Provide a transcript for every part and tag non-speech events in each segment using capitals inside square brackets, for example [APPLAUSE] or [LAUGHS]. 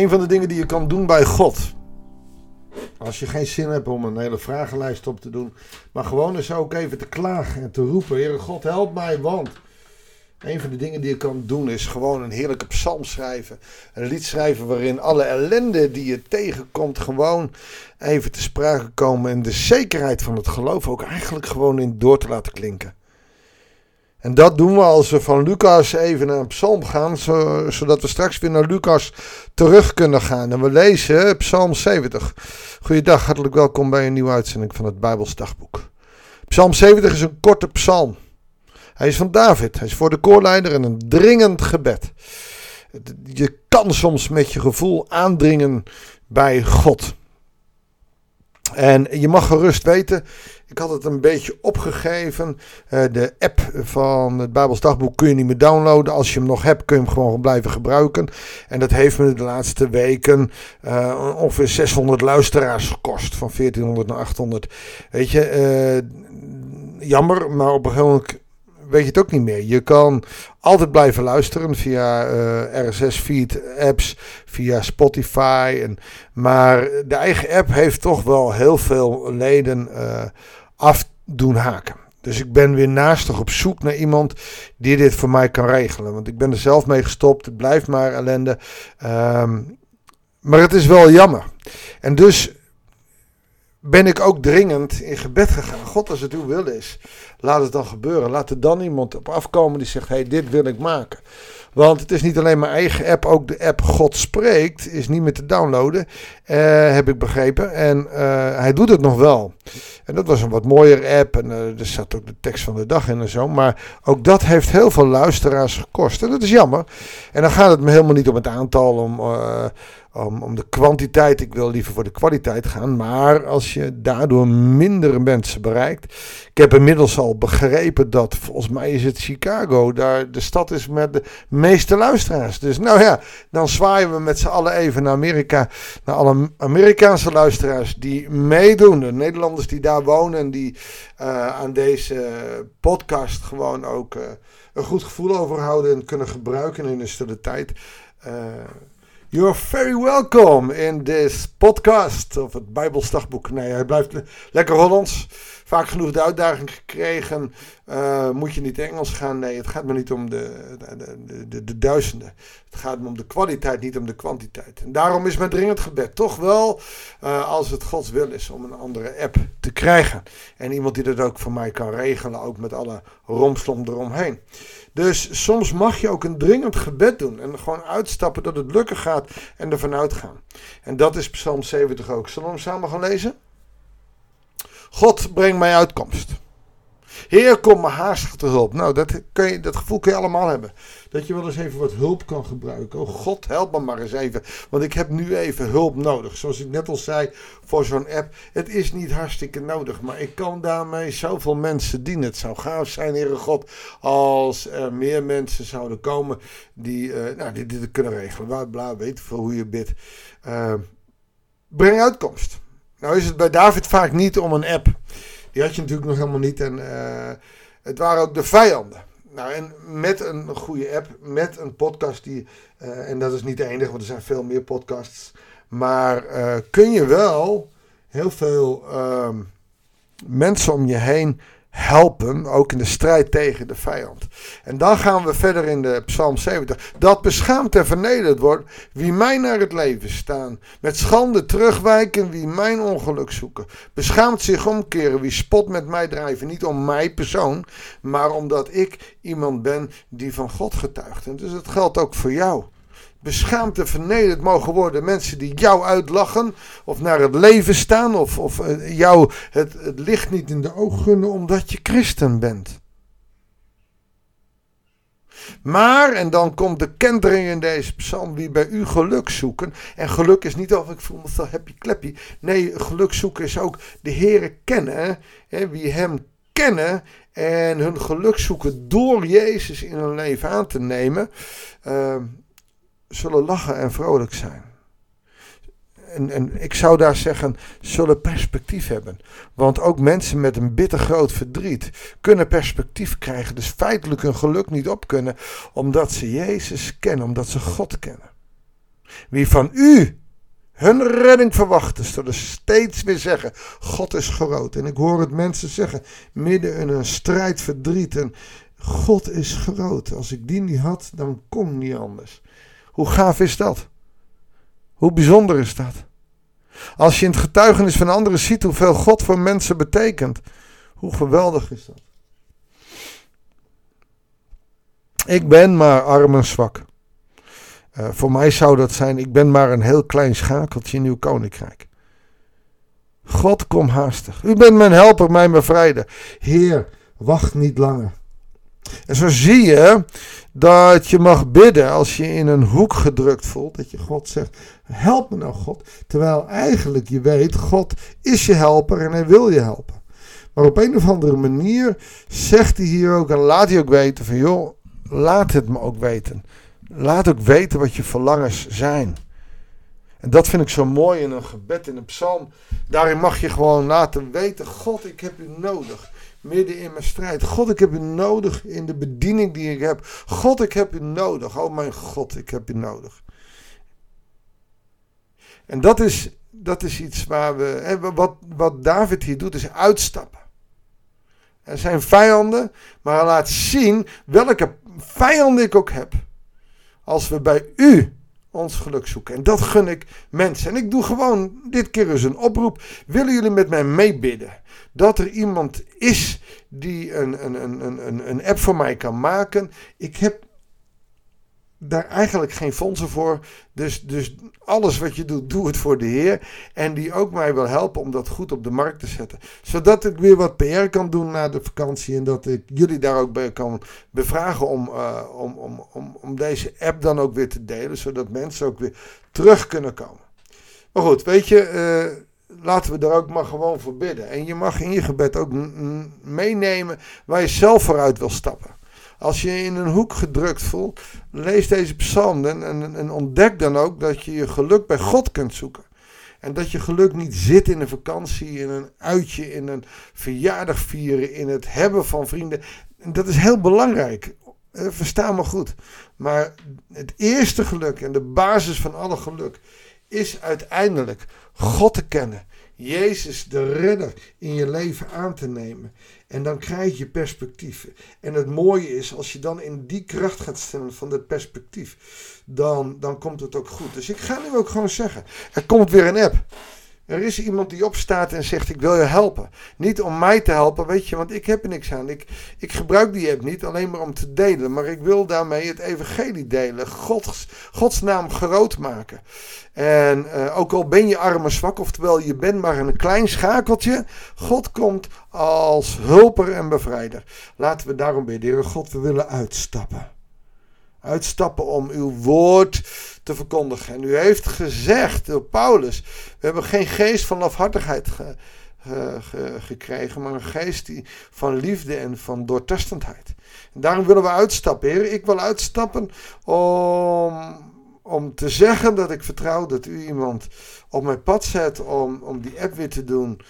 Een van de dingen die je kan doen bij God. Als je geen zin hebt om een hele vragenlijst op te doen. Maar gewoon eens ook even te klagen en te roepen. Heere God, help mij, want... Een van de dingen die je kan doen is gewoon een heerlijke psalm schrijven. Een lied schrijven waarin alle ellende die je tegenkomt gewoon even te sprake komen. En de zekerheid van het geloof ook eigenlijk gewoon in door te laten klinken. En dat doen we als we van Lucas even naar een psalm gaan, zodat we straks weer naar Lucas terug kunnen gaan. En we lezen Psalm 70. Goeiedag, hartelijk welkom bij een nieuwe uitzending van het Bijbels Dagboek. Psalm 70 is een korte psalm. Hij is van David, hij is voor de koorleider en een dringend gebed. Je kan soms met je gevoel aandringen bij God. En je mag gerust weten, ik had het een beetje opgegeven. Uh, de app van het Bijbels Dagboek kun je niet meer downloaden. Als je hem nog hebt, kun je hem gewoon blijven gebruiken. En dat heeft me de laatste weken uh, ongeveer 600 luisteraars gekost. Van 1400 naar 800. Weet je, uh, jammer, maar op een gegeven moment weet je het ook niet meer. Je kan altijd blijven luisteren via RSS-feed, apps, via Spotify. En, maar de eigen app heeft toch wel heel veel leden af doen haken. Dus ik ben weer naastig op zoek naar iemand die dit voor mij kan regelen. Want ik ben er zelf mee gestopt. Het blijft maar ellende. Um, maar het is wel jammer. En dus ben ik ook dringend in gebed gegaan. God, als het uw wil is, laat het dan gebeuren. Laat er dan iemand op afkomen die zegt: hey, dit wil ik maken. Want het is niet alleen mijn eigen app, ook de app God Spreekt is niet meer te downloaden, uh, heb ik begrepen. En uh, hij doet het nog wel. En dat was een wat mooier app en uh, er zat ook de tekst van de dag in en zo. Maar ook dat heeft heel veel luisteraars gekost. En dat is jammer. En dan gaat het me helemaal niet om het aantal, om om, om de kwantiteit. Ik wil liever voor de kwaliteit gaan. Maar als je daardoor minder mensen bereikt. Ik heb inmiddels al begrepen dat volgens mij is het Chicago. Daar de stad is met de meeste luisteraars. Dus nou ja, dan zwaaien we met z'n allen even naar Amerika. Naar alle Amerikaanse luisteraars die meedoen. De Nederlanders die daar wonen. En die uh, aan deze podcast gewoon ook uh, een goed gevoel overhouden. En kunnen gebruiken in de stille tijd. Uh, You're very welcome in this podcast of het Bijbelsdagboek. Nee, hij blijft lekker Hollands. Vaak genoeg de uitdaging gekregen. Uh, moet je niet Engels gaan? Nee, het gaat me niet om de, de, de, de, duizenden. Het gaat me om de kwaliteit, niet om de kwantiteit. En daarom is mijn dringend gebed toch wel, uh, als het Gods wil is, om een andere app te krijgen. En iemand die dat ook voor mij kan regelen, ook met alle romslom eromheen. Dus soms mag je ook een dringend gebed doen. En gewoon uitstappen dat het lukken gaat en ervan uitgaan. En dat is Psalm 70 ook. Zullen we hem samen gaan lezen? God, breng mij uitkomst. Heer, kom me haastig te hulp. Nou, dat, kun je, dat gevoel kun je allemaal hebben. Dat je wel eens even wat hulp kan gebruiken. Oh God, help me maar eens even. Want ik heb nu even hulp nodig. Zoals ik net al zei voor zo'n app. Het is niet hartstikke nodig. Maar ik kan daarmee zoveel mensen dienen. Het zou gaaf zijn, Heere God. Als er meer mensen zouden komen die, uh, nou, die dit kunnen regelen. Bla, bla, weet voor hoe je bidt. Uh, breng uitkomst. Nou is het bij David vaak niet om een app. Die had je natuurlijk nog helemaal niet. En uh, het waren ook de vijanden. Nou, en met een goede app, met een podcast die. Uh, en dat is niet de enige, want er zijn veel meer podcasts. Maar uh, kun je wel heel veel ehm, mensen om je heen helpen, ook in de strijd tegen de vijand. En dan gaan we verder in de Psalm 70. Dat beschaamd en vernederd wordt wie mij naar het leven staan. Met schande terugwijken wie mijn ongeluk zoeken. Beschaamd zich omkeren wie spot met mij drijven. Niet om mij persoon, maar omdat ik iemand ben die van God getuigt. En dus dat geldt ook voor jou beschaamd en vernederd mogen worden. Mensen die jou uitlachen of naar het leven staan of, of uh, jou het, het licht niet in de oog gunnen omdat je christen bent. Maar, en dan komt de kentering in deze psalm, wie bij u geluk zoeken. En geluk is niet of ik voel me zo happy clappy. Nee, geluk zoeken is ook de Heere kennen. Hè, wie hem kennen en hun geluk zoeken door Jezus in hun leven aan te nemen. Uh, zullen lachen en vrolijk zijn. En, en ik zou daar zeggen, zullen perspectief hebben. Want ook mensen met een bitter groot verdriet kunnen perspectief krijgen. Dus feitelijk hun geluk niet op kunnen, omdat ze Jezus kennen, omdat ze God kennen. Wie van u hun redding verwachten, zullen steeds weer zeggen: God is groot. En ik hoor het mensen zeggen, midden in een strijd, verdriet. En God is groot. Als ik die niet had, dan kon niet anders. Hoe gaaf is dat? Hoe bijzonder is dat? Als je in het getuigenis van anderen ziet hoeveel God voor mensen betekent, hoe geweldig is dat? Ik ben maar arm en zwak. Uh, voor mij zou dat zijn, ik ben maar een heel klein schakeltje in uw koninkrijk. God, kom haastig. U bent mijn helper, mijn bevrijder. Heer, wacht niet langer. En zo zie je dat je mag bidden als je in een hoek gedrukt voelt. Dat je God zegt, help me nou God. Terwijl eigenlijk je weet, God is je helper en hij wil je helpen. Maar op een of andere manier zegt hij hier ook en laat hij ook weten van joh, laat het me ook weten. Laat ook weten wat je verlangens zijn. En dat vind ik zo mooi in een gebed, in een psalm. Daarin mag je gewoon laten weten: God, ik heb u nodig. Midden in mijn strijd. God, ik heb u nodig in de bediening die ik heb. God, ik heb u nodig. Oh mijn God, ik heb u nodig. En dat is, dat is iets waar we. wat, wat David hier doet, is uitstappen. Er zijn vijanden, maar hij laat zien welke vijanden ik ook heb als we bij u ons geluk zoeken. En dat gun ik mensen. En ik doe gewoon dit keer eens een oproep. Willen jullie met mij meebidden? Dat er iemand is die een, een, een, een, een app voor mij kan maken. Ik heb daar eigenlijk geen fondsen voor. Dus, dus alles wat je doet, doe het voor de Heer. En die ook mij wil helpen om dat goed op de markt te zetten. Zodat ik weer wat PR kan doen na de vakantie. En dat ik jullie daar ook bij kan bevragen om, uh, om, om, om, om deze app dan ook weer te delen. Zodat mensen ook weer terug kunnen komen. Maar goed, weet je, uh, laten we daar ook maar gewoon voor bidden. En je mag in je gebed ook meenemen waar je zelf vooruit wil stappen. Als je in een hoek gedrukt voelt, lees deze psalm en, en, en ontdek dan ook dat je je geluk bij God kunt zoeken. En dat je geluk niet zit in een vakantie, in een uitje, in een verjaardag vieren, in het hebben van vrienden. Dat is heel belangrijk. Eh, versta me goed. Maar het eerste geluk en de basis van alle geluk is uiteindelijk God te kennen. Jezus de redder in je leven aan te nemen. En dan krijg je perspectief. En het mooie is, als je dan in die kracht gaat stellen van dat perspectief, dan, dan komt het ook goed. Dus ik ga nu ook gewoon zeggen, er komt weer een app. Er is iemand die opstaat en zegt: Ik wil je helpen. Niet om mij te helpen, weet je, want ik heb er niks aan. Ik, ik gebruik die app niet alleen maar om te delen, maar ik wil daarmee het evangelie delen. Gods, Gods naam groot maken. En uh, ook al ben je arm en zwak, oftewel je bent maar een klein schakeltje, God komt als hulper en bevrijder. Laten we daarom bidden, God, we willen uitstappen uitstappen om uw woord te verkondigen. En u heeft gezegd door Paulus: we hebben geen geest van lafhartigheid gekregen, maar een geest die, van liefde en van doortastendheid. En daarom willen we uitstappen. Ik wil uitstappen om, om te zeggen dat ik vertrouw dat u iemand op mijn pad zet om, om die app weer te doen.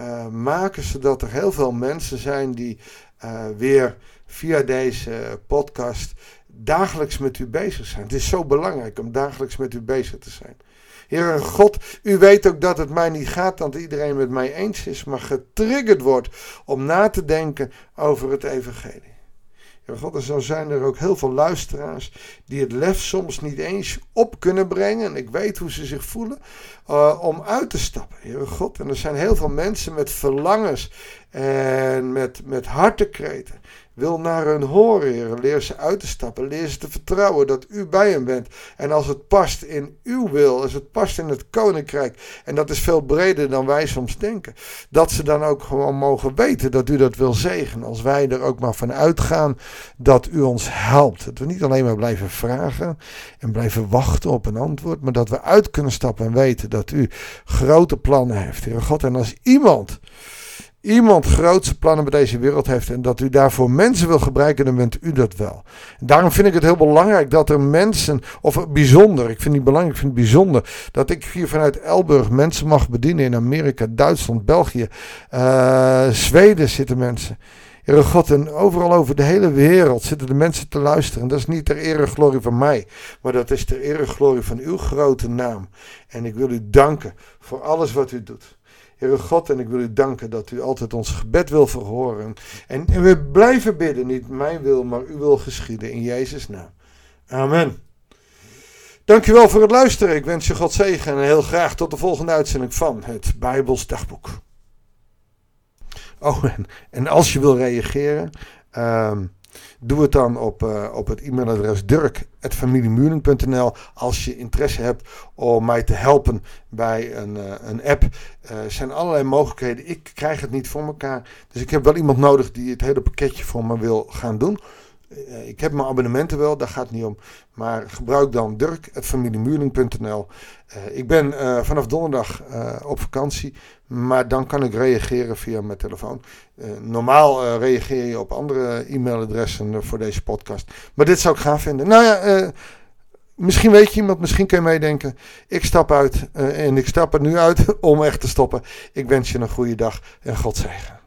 Uh, maken zodat er heel veel mensen zijn die uh, weer via deze podcast dagelijks met u bezig zijn. Het is zo belangrijk om dagelijks met u bezig te zijn. Heer God, u weet ook dat het mij niet gaat dat iedereen met mij eens is, maar getriggerd wordt om na te denken over het evangelie. Heer God, zo zijn er ook heel veel luisteraars die het lef soms niet eens op kunnen brengen. En ik weet hoe ze zich voelen uh, om uit te stappen. Heer God, en er zijn heel veel mensen met verlangens en met, met hartekreten wil naar hun horen, Heer. Leer ze uit te stappen. Leer ze te vertrouwen dat u bij hen bent. En als het past in uw wil, als het past in het koninkrijk. En dat is veel breder dan wij soms denken. Dat ze dan ook gewoon mogen weten dat u dat wil zegenen. Als wij er ook maar van uitgaan dat u ons helpt. Dat we niet alleen maar blijven vragen en blijven wachten op een antwoord. Maar dat we uit kunnen stappen en weten dat u grote plannen heeft, Heer God. En als iemand iemand grootse plannen bij deze wereld heeft en dat u daarvoor mensen wil gebruiken, dan bent u dat wel. En daarom vind ik het heel belangrijk dat er mensen, of bijzonder, ik vind het belangrijk, ik vind het bijzonder, dat ik hier vanuit Elburg mensen mag bedienen in Amerika, Duitsland, België, uh, Zweden zitten mensen. Heere God, en overal over de hele wereld zitten de mensen te luisteren. Dat is niet ter ere glorie van mij, maar dat is ter ere glorie van uw grote naam. En ik wil u danken voor alles wat u doet. Heere God, en ik wil u danken dat u altijd ons gebed wil verhoren. En, en we blijven bidden, niet mijn wil, maar uw wil geschieden in Jezus' naam. Amen. Dankjewel voor het luisteren. Ik wens je God zegen en heel graag tot de volgende uitzending van het Bijbels Dagboek. Oh, en, en als je wil reageren, um, doe het dan op, uh, op het e-mailadres dirk.familiemuurling.nl als je interesse hebt om mij te helpen bij een, uh, een app. Er uh, zijn allerlei mogelijkheden. Ik krijg het niet voor elkaar. Dus ik heb wel iemand nodig die het hele pakketje voor me wil gaan doen. Uh, ik heb mijn abonnementen wel, daar gaat het niet om. Maar gebruik dan dirk.familiemuurling.nl. Uh, ik ben uh, vanaf donderdag op vakantie, maar dan kan ik reageren via mijn telefoon. normaal reageer je op andere e-mailadressen voor deze podcast. Maar dit zou ik gaaf vinden. Nou ja, misschien weet je iemand, misschien kun je meedenken. Ik stap uit en ik stap er nu uit [LAUGHS] om echt te stoppen. Ik wens je een goede dag en God zegen.